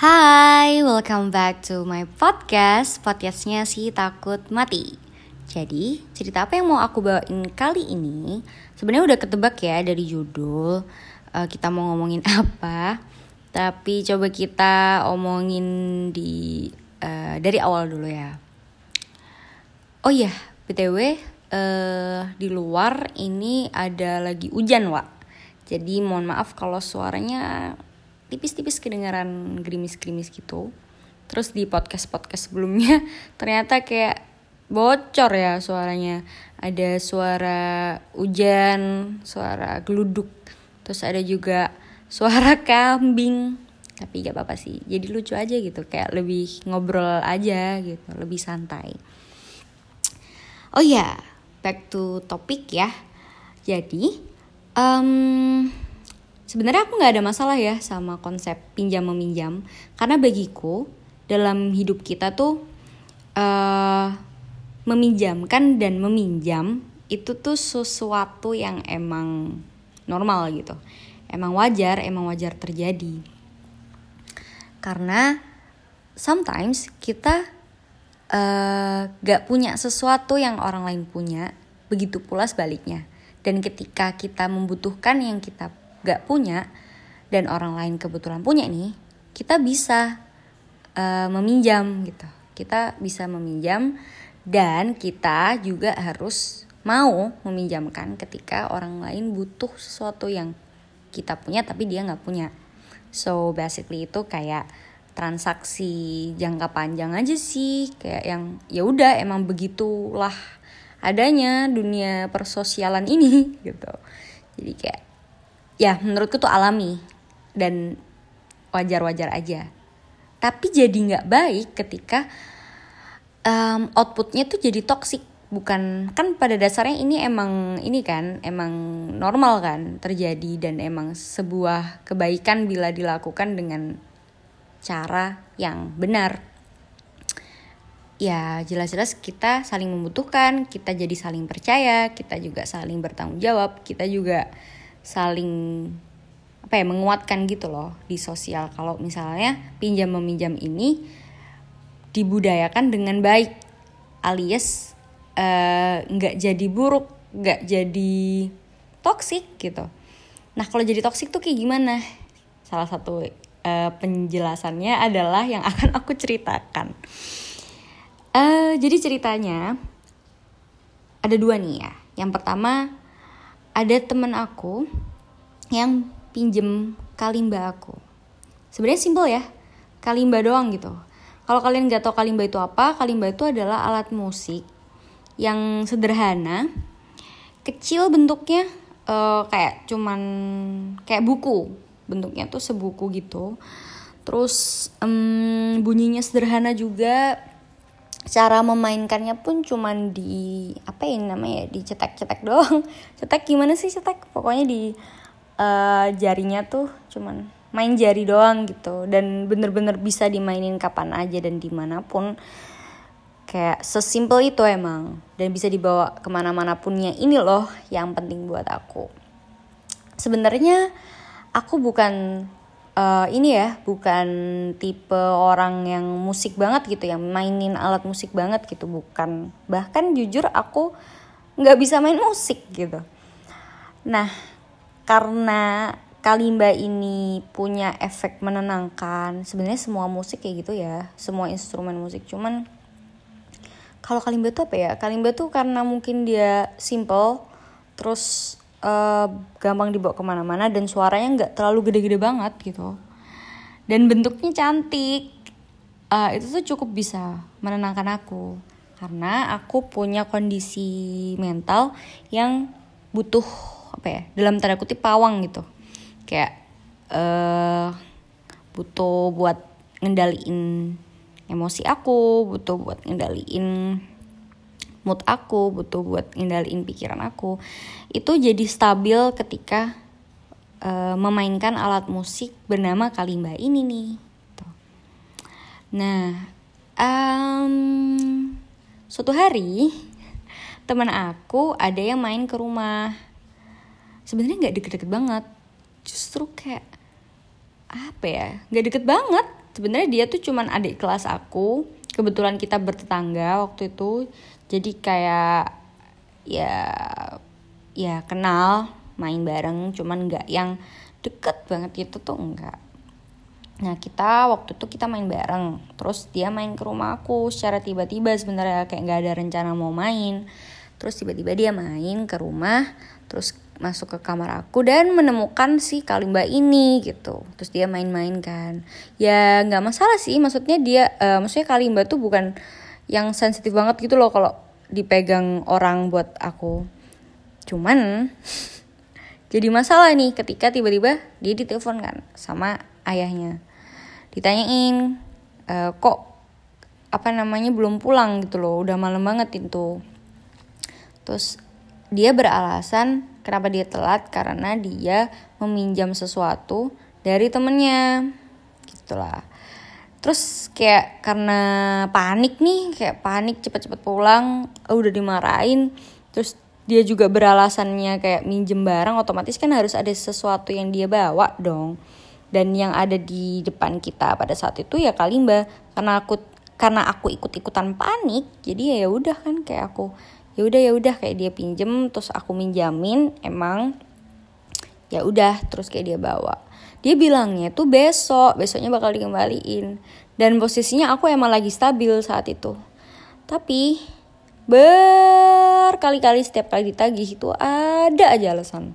Hai, welcome back to my podcast. Podcastnya si takut mati. Jadi, cerita apa yang mau aku bawain kali ini Sebenarnya udah ketebak ya dari judul. Uh, Kita mau ngomongin apa Tapi coba kita omongin di uh, dari awal dulu ya. Oh iya, BTW uh, eh, di luar ini ada lagi hujan, Wak. Jadi mohon maaf kalau suaranya tipis-tipis kedengaran gerimis-gerimis gitu. Terus di podcast-podcast sebelumnya ternyata kayak bocor ya suaranya. Ada suara hujan suara geluduk terus ada juga suara kambing. Tapi gak apa-apa sih jadi lucu aja gitu kayak lebih ngobrol aja gitu lebih santai. Oh ya yeah, back to topik ya. Jadi um, Sebenarnya aku nggak ada masalah ya sama konsep pinjam meminjam karena bagiku dalam hidup kita tuh uh, meminjamkan dan meminjam itu tuh sesuatu yang emang normal gitu, emang wajar, emang wajar terjadi. Karena sometimes kita uh, gak punya sesuatu yang orang lain punya, begitu pula sebaliknya. Dan ketika kita membutuhkan yang kita gak punya dan orang lain kebetulan punya nih, kita bisa uh, meminjam gitu. Kita bisa meminjam dan kita juga harus mau meminjamkan ketika orang lain butuh sesuatu yang kita punya tapi dia nggak punya. So basically itu kayak transaksi jangka panjang aja sih kayak yang ya udah emang begitulah adanya dunia persosialan ini gitu jadi kayak ya menurutku tuh alami dan wajar-wajar aja. Tapi jadi nggak baik ketika um, outputnya tuh jadi toxic. Bukan kan pada dasarnya ini emang ini kan emang normal kan terjadi dan emang sebuah kebaikan bila dilakukan dengan cara yang benar. Ya jelas-jelas kita saling membutuhkan kita jadi saling percaya kita juga saling bertanggung jawab kita juga saling apa ya menguatkan gitu loh di sosial. Kalau misalnya pinjam meminjam ini dibudayakan dengan baik alias eh, nggak uh, jadi buruk nggak jadi toksik gitu. Nah kalau jadi toksik tuh kayak gimana? Salah satu uh, penjelasannya adalah yang akan aku ceritakan. Uh, jadi ceritanya ada dua nih ya. Yang pertama ada temen aku yang pinjem kalimba aku. Sebenarnya simpel ya, kalimba doang gitu. Kalau kalian nggak tahu kalimba itu apa, kalimba itu adalah alat musik yang sederhana, kecil bentuknya, uh, kayak cuman kayak buku, bentuknya tuh sebuku gitu. Terus um, bunyinya sederhana juga, cara memainkannya pun cuman di apa ya namanya dicetak-cetak doang. Cetak gimana sih cetak? Pokoknya di uh, jarinya tuh cuman main jari doang gitu. Dan bener-bener bisa dimainin kapan aja dan di mana pun. Kayak sesimpel itu emang. Dan bisa dibawa ke mana-mana punnya. Ini loh yang penting buat aku. Sebenarnya aku bukan uh, ini ya bukan tipe orang yang musik banget gitu yang mainin alat musik banget gitu bukan. Bahkan jujur aku nggak bisa main musik gitu. Nah karena kalimba ini punya efek menenangkan sebenarnya semua musik kayak gitu ya semua instrumen musik. Cuman kalau kalimba tuh apa ya? Kalimba tuh karena mungkin dia simple terus uh, gampang dibawa ke mana-mana dan suaranya nggak terlalu gede-gede banget gitu. Dan bentuknya cantik. Uh, itu tuh cukup bisa menenangkan aku. Karena aku punya kondisi mental yang butuh apa ya dalam tanda kutip pawang gitu. Kayak uh, butuh buat ngendaliin emosi aku butuh buat ngendaliin mood aku butuh buat ngendaliin pikiran aku itu jadi stabil ketika uh, memainkan alat musik bernama kalimba ini nih gitu. nah um, suatu hari teman aku ada yang main ke rumah. Sebenarnya nggak deket-deket banget justru kayak apa ya nggak deket banget. Sebenarnya dia tuh cuman adik kelas aku kebetulan kita bertetangga waktu itu. Jadi kayak ya ya kenal main bareng cuman nggak yang deket banget itu tuh enggak Nah kita waktu itu kita main bareng Terus dia main ke rumah aku secara tiba-tiba sebenarnya kayak nggak ada rencana mau main. Terus tiba-tiba dia main ke rumah Terus masuk ke kamar aku dan menemukan si kalimba ini gitu. Terus dia main-main kan. Ya nggak masalah sih. Maksudnya dia uh, Maksudnya kalimba tuh bukan yang sensitif banget gitu loh Kalau dipegang orang buat aku. Cuman jadi masalah nih ketika tiba-tiba dia ditelepon kan sama ayahnya. Ditanyain e, kok apa namanya belum pulang gitu loh. Udah malam banget itu terus dia beralasan kenapa dia telat? Karena dia meminjam sesuatu dari temennya. Gitulah. Terus kayak karena panik nih kayak panik cepet-cepet pulang oh, udah dimarahin. Terus dia juga beralasannya kayak minjem barang otomatis kan harus ada sesuatu yang dia bawa dong. Dan yang ada di depan kita pada saat itu ya Kalimba. Karena aku karena aku ikut-ikutan panik jadi ya udah kan kayak aku ya udah ya udah kayak dia pinjem terus aku minjamin emang ya udah terus kayak dia bawa. Dia bilangnya tuh besok besoknya bakal dikembaliin. Dan posisinya aku emang lagi stabil saat itu. Tapi berkali-kali setiap kali ditagih itu ada aja alasan.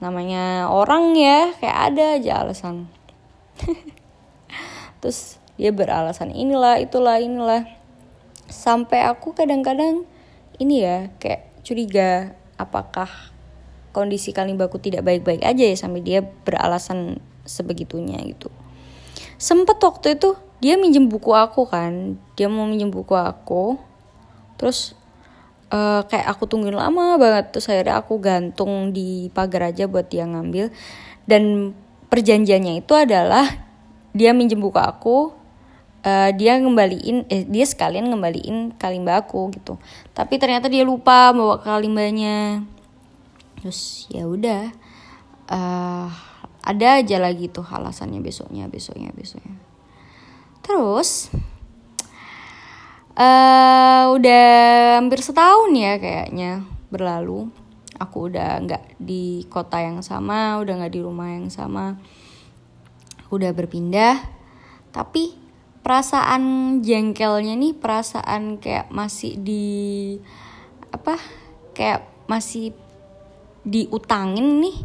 Namanya orang ya kayak ada aja alasan. Terus dia beralasan inilah itulah inilah. Sampai aku kadang-kadang ini ya kayak curiga apakah kondisi kalimbaku tidak baik-baik aja ya sampai dia beralasan sebegitunya gitu. Sempet waktu itu dia minjem buku aku kan dia mau minjem buku aku terus uh, kayak aku tungguin lama banget terus akhirnya aku gantung di pagar aja buat dia ngambil dan perjanjiannya itu adalah dia minjem buku aku uh, dia ngembaliin eh dia sekalian ngembaliin kalimba aku gitu. Tapi ternyata dia lupa bawa kalimbanya. Terus ya udah uh, ada aja lagi tuh alasannya besoknya besoknya besoknya. Terus uh, udah hampir setahun ya kayaknya berlalu. Aku udah nggak di kota yang sama udah nggak di rumah yang sama. Udah berpindah. Tapi perasaan jengkelnya nih perasaan kayak masih di apa kayak masih diutangin nih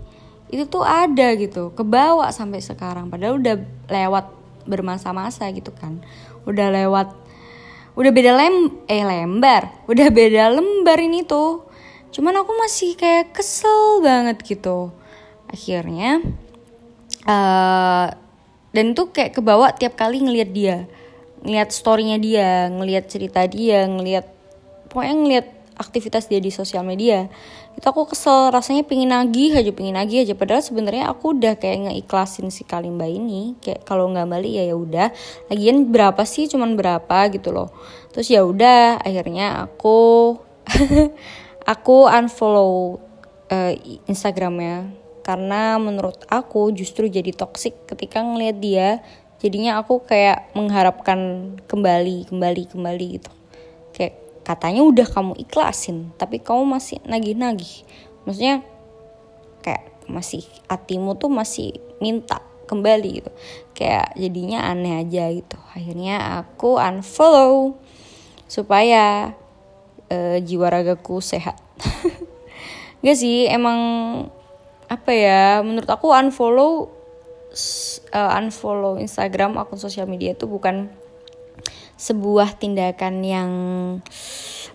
itu tuh ada gitu kebawa sampai sekarang. Padahal udah lewat bermasa-masa gitu kan. Udah lewat udah beda lem eh lembar. Udah beda lembar ini tuh. Cuman aku masih kayak kesel banget gitu. Akhirnya uh, dan tuh kayak kebawa tiap kali ngelihat dia. Ngelihat storynya dia ngelihat cerita dia ngelihat pokoknya ngelihat aktivitas dia di sosial media. Itu aku kesel rasanya pingin nagih aja pingin nagih aja. Padahal sebenarnya aku udah kayak ngeiklasin si Kalimba ini. Kayak kalau nggak balik ya ya udah. Lagian berapa sih? Cuman berapa gitu loh. Terus ya udah akhirnya aku aku unfollow uh, Instagramnya karena menurut aku justru jadi toxic ketika ngeliat dia. Jadinya aku kayak mengharapkan kembali kembali kembali gitu. Kayak katanya udah kamu ikhlasin tapi kamu masih nagih-nagih. Maksudnya kayak masih hatimu tuh masih minta kembali gitu. Kayak jadinya aneh aja gitu. Akhirnya aku unfollow supaya uh, jiwa ragaku sehat. Gak sih emang apa ya menurut aku unfollow uh, unfollow Instagram akun sosial media itu bukan sebuah tindakan yang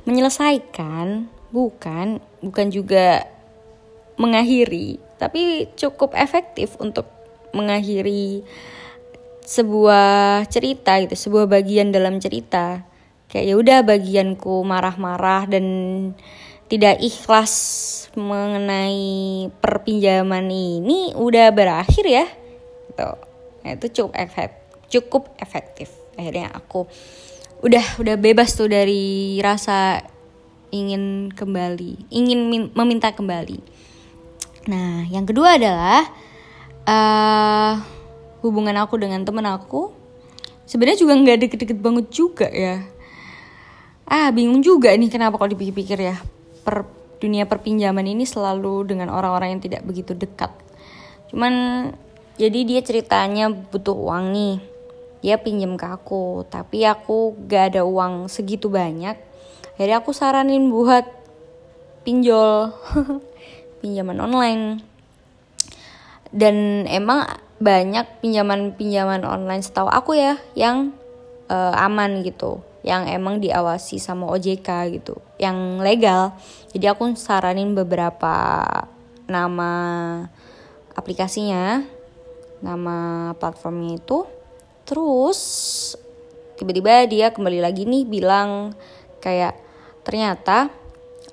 menyelesaikan, bukan, bukan juga mengakhiri, tapi cukup efektif untuk mengakhiri sebuah cerita gitu, sebuah bagian dalam cerita. Kayak ya udah bagianku marah-marah dan tidak ikhlas mengenai perpinjaman ini udah berakhir ya. Gitu. Nah, itu cukup efektif, cukup efektif akhirnya aku udah udah bebas tuh dari rasa ingin kembali ingin meminta kembali nah yang kedua adalah uh, hubungan aku dengan temen aku sebenarnya juga nggak deket-deket banget juga ya ah bingung juga nih kenapa kalau dipikir-pikir ya per dunia perpinjaman ini selalu dengan orang-orang yang tidak begitu dekat. Cuman jadi dia ceritanya butuh uang nih dia pinjam ke aku tapi aku gak ada uang segitu banyak. Jadi aku saranin buat pinjol pinjaman online. Dan emang banyak pinjaman-pinjaman online setahu aku ya yang uh, aman gitu yang emang diawasi sama OJK gitu yang legal. Jadi aku saranin beberapa nama aplikasinya nama platformnya itu. Terus tiba-tiba dia kembali lagi nih bilang kayak ternyata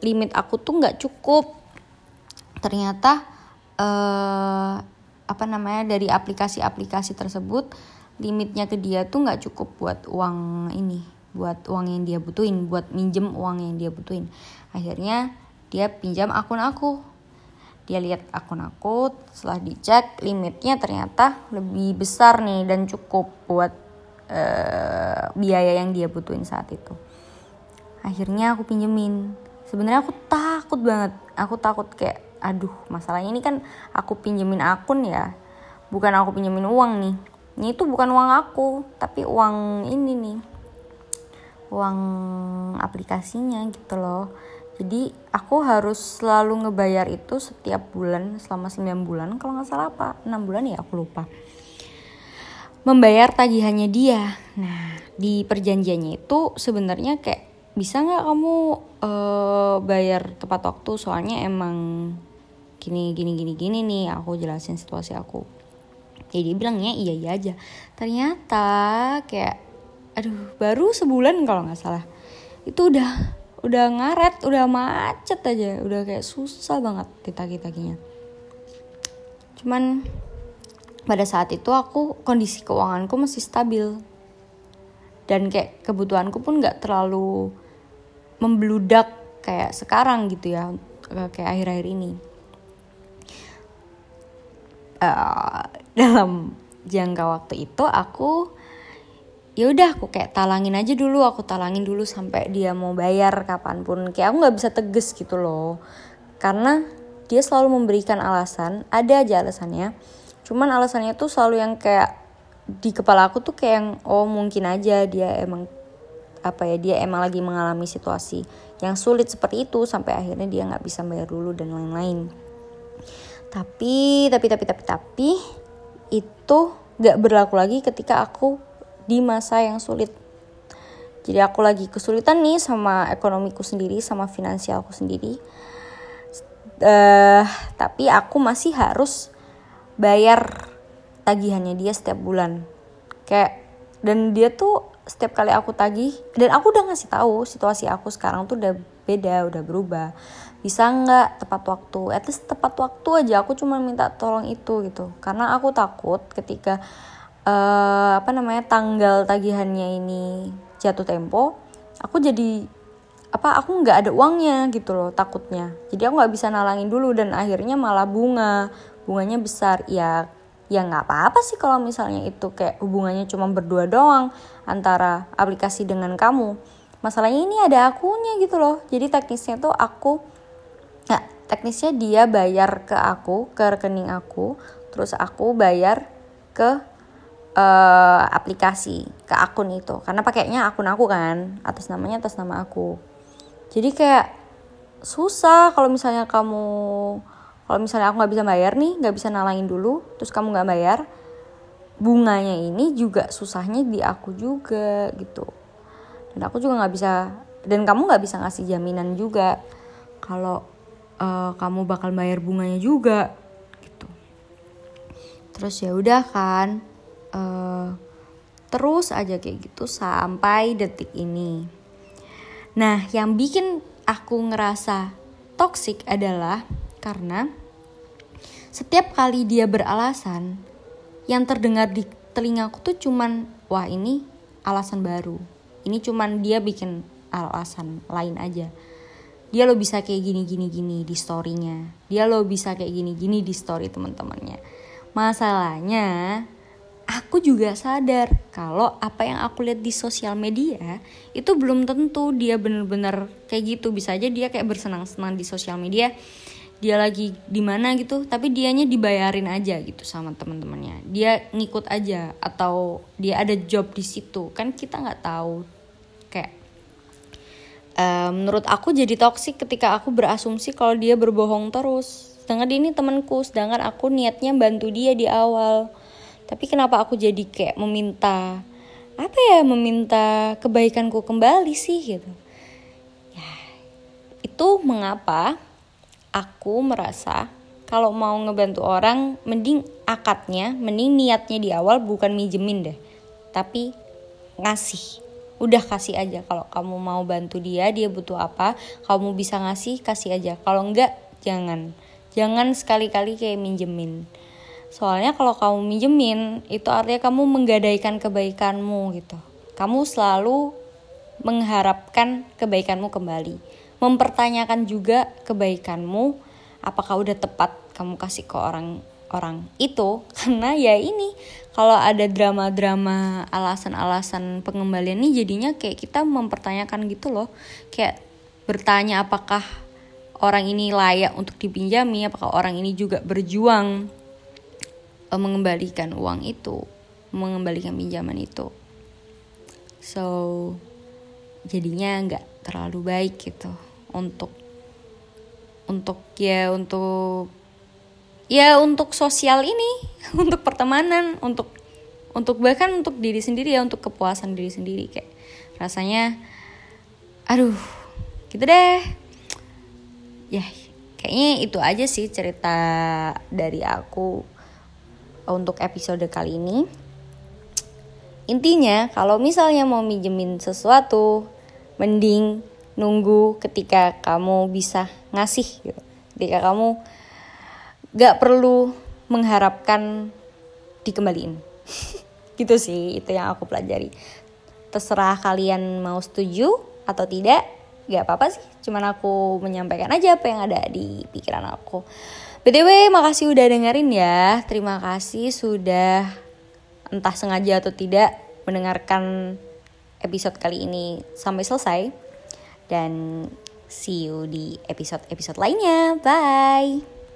limit aku tuh nggak cukup. Ternyata uh, apa namanya dari aplikasi-aplikasi tersebut limitnya ke dia tuh nggak cukup buat uang ini buat uang yang dia butuhin buat minjem uang yang dia butuhin. Akhirnya dia pinjam akun aku. Dia lihat akun aku setelah dicek limitnya ternyata lebih besar nih dan cukup buat uh, biaya yang dia butuhin saat itu. Akhirnya aku pinjemin. Sebenarnya aku takut banget. Aku takut kayak aduh masalahnya ini kan aku pinjemin akun ya. Bukan aku pinjemin uang nih. Ini tuh bukan uang aku tapi uang ini nih uang aplikasinya gitu loh. Jadi aku harus selalu ngebayar itu setiap bulan selama 9 bulan. Kalau nggak salah apa? 6 bulan ya? Aku lupa. Membayar tagihannya dia. Nah di perjanjiannya itu sebenarnya kayak bisa nggak kamu uh, bayar tepat waktu? Soalnya emang gini gini gini gini nih aku jelasin situasi aku. Jadi bilangnya iya iya aja. Ternyata kayak aduh baru sebulan kalau nggak salah. Itu udah udah ngaret udah macet aja. Udah kayak susah banget ditagi-taginya cuman pada saat itu aku kondisi keuanganku masih stabil. Dan kayak kebutuhanku pun nggak terlalu membludak kayak sekarang gitu ya kayak akhir-akhir ini. Uh, dalam jangka waktu itu aku ya udah aku kayak talangin aja dulu aku talangin dulu sampai dia mau bayar kapan pun. Kayak aku nggak bisa tegas gitu loh. Karena dia selalu memberikan alasan ada aja alasannya. Cuman alasannya tuh selalu yang kayak di kepala aku tuh kayak yang oh mungkin aja dia emang apa ya dia emang lagi mengalami situasi yang sulit seperti itu sampai akhirnya dia nggak bisa bayar dulu dan lain-lain. Tapi tapi tapi tapi tapi itu nggak berlaku lagi ketika aku di masa yang sulit. Jadi aku lagi kesulitan nih sama ekonomiku sendiri sama finansialku sendiri. Uh, tapi aku masih harus bayar tagihannya dia setiap bulan. Kayak dan dia tuh setiap kali aku tagih dan aku udah ngasih tahu situasi aku sekarang tuh udah beda udah berubah. Bisa nggak tepat waktu? At least tepat waktu aja aku cuma minta tolong itu gitu. Karena aku takut ketika uh, apa namanya tanggal tagihannya ini jatuh tempo aku jadi apa aku nggak ada uangnya gitu loh takutnya. Jadi aku nggak bisa nalangin dulu dan akhirnya malah bunga. Bunganya besar. Ya ya nggak apa-apa sih kalau misalnya itu kayak hubungannya cuma berdua doang antara aplikasi dengan kamu. Masalahnya ini ada akunya gitu loh. Jadi teknisnya tuh aku ya teknisnya dia bayar ke aku ke rekening aku terus aku bayar ke uh, aplikasi ke akun itu. Karena pakainya akun aku kan atas namanya atas nama aku. Jadi kayak susah kalau misalnya kamu kalau misalnya aku nggak bisa bayar nih nggak bisa nalangin dulu terus kamu nggak bayar bunganya ini juga susahnya di aku juga gitu. Dan aku juga nggak bisa dan kamu nggak bisa ngasih jaminan juga kalau uh, kamu bakal bayar bunganya juga gitu. Terus ya udah kan uh, terus aja kayak gitu sampai detik ini nah yang bikin aku ngerasa toxic adalah karena setiap kali dia beralasan, yang terdengar di telingaku tuh cuman, wah ini alasan baru. Ini cuman dia bikin alasan lain aja. Dia lo bisa kayak gini gini gini di storynya. Dia lo bisa kayak gini gini di story teman-temannya. Masalahnya aku juga sadar kalau apa yang aku lihat di sosial media itu belum tentu dia bener-bener kayak gitu. Bisa aja dia kayak bersenang-senang di sosial media dia lagi di mana gitu tapi dianya dibayarin aja gitu sama teman-temannya. Dia ngikut aja atau dia ada job di situ. Kan kita nggak tahu. Kayak uh, menurut aku jadi toksik ketika aku berasumsi kalau dia berbohong terus. Sedangkan ini temanku sedangkan aku niatnya bantu dia di awal tapi kenapa aku jadi kayak meminta apa ya meminta kebaikanku kembali sih gitu. Ya itu mengapa aku merasa kalau mau ngebantu orang mending akadnya mending niatnya di awal bukan minjemin deh tapi ngasih. Udah kasih aja kalau kamu mau bantu dia dia butuh apa kamu bisa ngasih kasih aja. Kalau enggak jangan. Jangan sekali-kali kayak minjemin Soalnya kalau kamu minjemin, itu artinya kamu menggadaikan kebaikanmu gitu. Kamu selalu mengharapkan kebaikanmu kembali. Mempertanyakan juga kebaikanmu, apakah udah tepat kamu kasih ke orang orang itu karena ya ini kalau ada drama-drama alasan-alasan pengembalian ini jadinya kayak kita mempertanyakan gitu loh kayak bertanya apakah orang ini layak untuk dipinjami apakah orang ini juga berjuang uh, mengembalikan uang itu, mengembalikan pinjaman itu. So jadinya nggak terlalu baik gitu untuk untuk ya untuk ya untuk sosial ini, untuk pertemanan, untuk untuk bahkan untuk diri sendiri ya untuk kepuasan diri sendiri. Kayak rasanya aduh gitu deh. Ya kayaknya itu aja sih cerita dari aku untuk episode kali ini. Intinya, kalau misalnya mau minjemin sesuatu, mending nunggu ketika kamu bisa ngasih gitu. Ketika kamu gak perlu mengharapkan dikembaliin. gitu sih, itu yang aku pelajari. Terserah kalian mau setuju atau tidak, gak apa-apa sih. Cuman aku menyampaikan aja apa yang ada di pikiran aku. BTW makasih udah dengerin ya. Terima kasih sudah entah sengaja atau tidak mendengarkan episode kali ini sampai selesai. Dan see you di episode-episode lainnya. Bye.